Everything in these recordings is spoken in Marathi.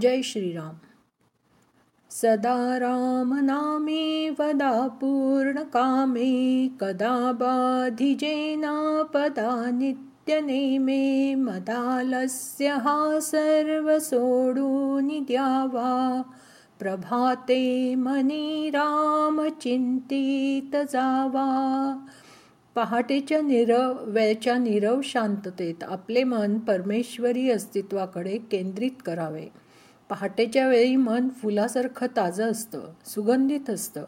जय श्रीराम। सदा रामनामे वदा पूर्णकामे कदा बाधिजेनापदा नित्यनेमे मदालस्य हा सर्व सोडून द्यावा प्रभाते मनी राम चिंतित जावा पहाटेच्या निरव वेळच्या निरव शांततेत आपले मन परमेश्वरी अस्तित्वाकडे केंद्रित करावे पहाटेच्या वेळी मन फुलासारखं ताजं असतं सुगंधित असतं.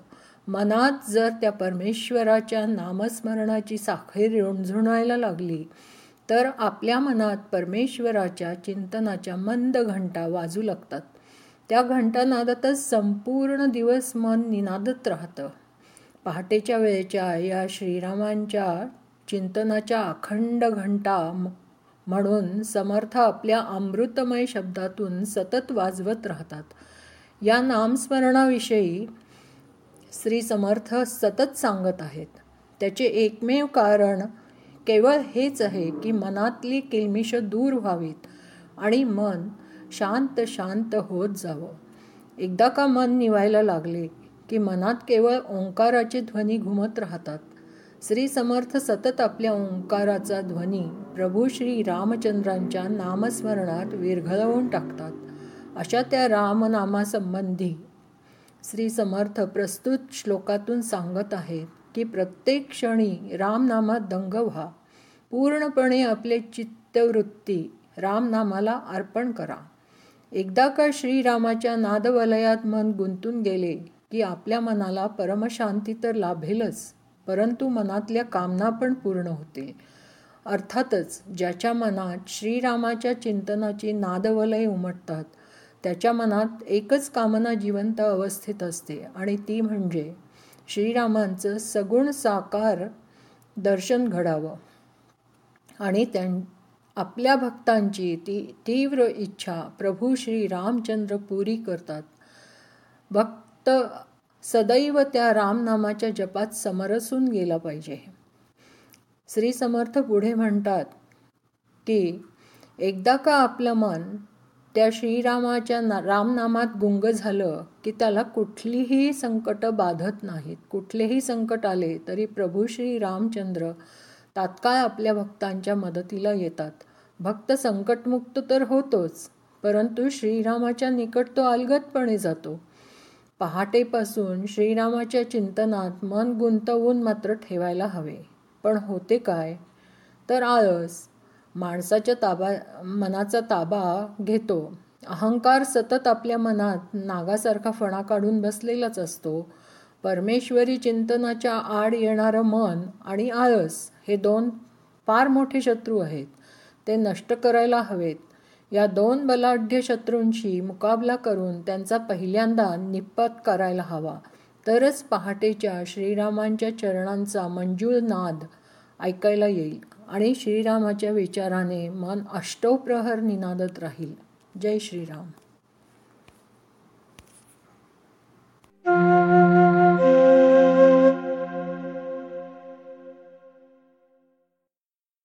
मनात जर त्या परमेश्वराच्या नामस्मरणाची साखळी रुंझुणायला लागली तर आपल्या मनात परमेश्वराच्या चिंतनाच्या मंद घंटा वाजू लागतात. त्या घंटानादातच संपूर्ण दिवस मन निनादत राहतं. पहाटेच्या वेळेच्या या श्रीरामांच्या चिंतनाच्या अखंड घंटा म्हणून समर्थ आपल्या अमृतमय शब्दातून सतत वाजवत राहतात. या नामस्मरणाविषयी श्री समर्थ सतत सांगत आहेत. त्याचे एकमेव कारण केवळ हेच आहे की मनातली किलमिश दूर व्हावीत आणि मन शांत शांत होत जावं. एकदा का मन निवायला लागले की मनात केवळ ओंकाराचे ध्वनी घुमत राहतात. श्री समर्थ सतत आपल्या ओंकाराचा ध्वनी प्रभू श्री रामचंद्रांच्या नामस्मरणात विरघळवून टाकतात. अशा त्या रामनामासंबंधी श्री समर्थ प्रस्तुत श्लोकातून सांगत आहेत की प्रत्येक क्षणी रामनामात दंग व्हा. पूर्णपणे आपले चित्तवृत्ती रामनामाला अर्पण करा. एकदा का श्रीरामाच्या नादवलयात मन गुंतून गेले की आपल्या मनाला परमशांती तर लाभेलच परंतु मनातल्या कामना पण पूर्ण होतील. अर्थातच ज्याच्या मनात श्रीरामाच्या चिंतनाची नादवलय उमटतात त्याच्या मनात एकच कामना जिवंत अवस्थेत असते आणि ती म्हणजे श्रीरामांचं सगुण साकार दर्शन घडावं. आणि त्यां आपल्या भक्तांची ती तीव्र इच्छा प्रभू श्री रामचंद्र पुरी करतात. भक्त सदैव त्या रामनामाच्या जपात समरसून गेला पाहिजे. श्री समर्थ पुढे म्हणतात की एकदा का आपलं मन त्या श्रीरामाच्या ना रामनामात गुंग झालं की त्याला कुठलीही संकट बाधत नाहीत कुठलेही संकट आले तरी प्रभू श्री रामचंद्र तात्काळ आपल्या भक्तांच्या मदतीला येतात. भक्त संकटमुक्त तर होतोच परंतु श्रीरामाच्या निकट तो अलगदपणे जातो. पहाटेपासून श्रीरामाच्या चिंतनात मन गुंतवून मात्र ठेवायला हवे. पण होते काय? तर आळस माणसाच्या ताबा मनाचा ताबा घेतो. अहंकार सतत आपल्या मनात नागासारखा फणा काढून बसलेलाच असतो. परमेश्वरी चिंतनाच्या आड येणारं मन आणि आळस हे दोन फार मोठे शत्रू आहेत. ते नष्ट करायला हवेत. या दोन बलाढ्य शत्रूंशी मुकाबला करून त्यांचा पहिल्यांदा निपात करायला हवा. तरच पहाटेच्या श्रीरामांच्या चरणांचा मंजूळ नाद ऐकायला येईल. आणि श्रीरामाच्या विचाराने मन अष्टोप्रहर निनादत राहील. जय श्रीराम.